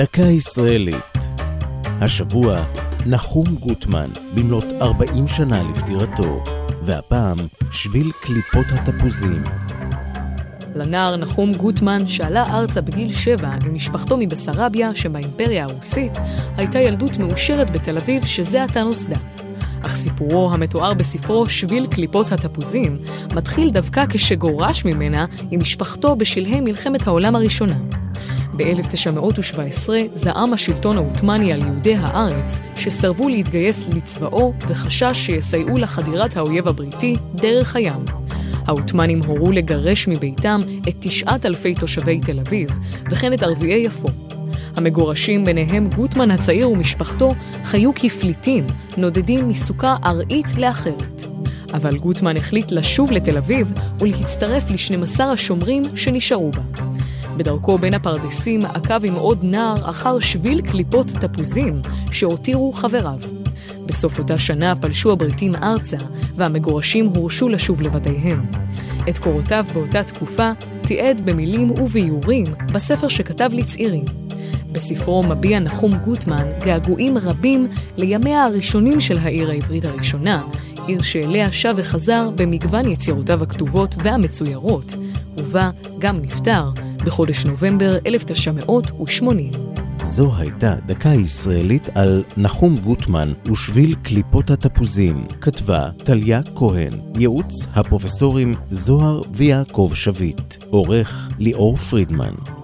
דקה ישראלית. השבוע נחום גוטמן, במלאת 40 שנה לפטירתו, והפעם שביל קליפות התפוזים. לנער נחום גוטמן, שעלה ארצה בגיל שבע עם משפחתו מבסרביה שבאימפריה הרוסית, הייתה ילדות מאושרת בתל אביב שזה עתה נוסדה. אך סיפורו המתואר בספרו שביל קליפות התפוזים מתחיל דווקא כשגורש ממנה עם משפחתו בשלהי מלחמת העולם הראשונה. ב-1917 זעם השלטון העות'מאני על יהודי הארץ שסרבו להתגייס לצבאו וחשש שיסייעו לחדירת האויב הבריטי דרך הים. העות'מאנים הורו לגרש מביתם את תשעת אלפי תושבי תל אביב, וכן את ערביי יפו. המגורשים, ביניהם גוטמן הצעיר ומשפחתו, חיו כפליטים, נודדים מסוכה ארעית לאחרת. אבל גוטמן החליט לשוב לתל אביב ולהצטרף ל-12 השומרים שנשארו בה. בדרכו בין הפרדסים עקב עם עוד נער אחר שביל קליפות תפוזים שהותירו חבריו. בסוף אותה שנה פלשו הבריטים ארצה, והמגורשים הורשו לשוב לבתיהם. את קורותיו באותה תקופה תיעד במילים ובאיורים בספר שכתב לצעירים. בספרו מביע נחום גוטמן געגועים רבים לימיה הראשונים של העיר העברית הראשונה, עיר שאליה שב וחזר במגוון יצירותיו הכתובות והמצוירות, ובה גם נפטר בחודש נובמבר 1980. זו הייתה דקה ישראלית על נחום גוטמן ושביל קליפות התפוזים, כתבה טליה כהן, ייעוץ הפרופסורים זוהר ויעקב שביט, עורך ליאור פרידמן.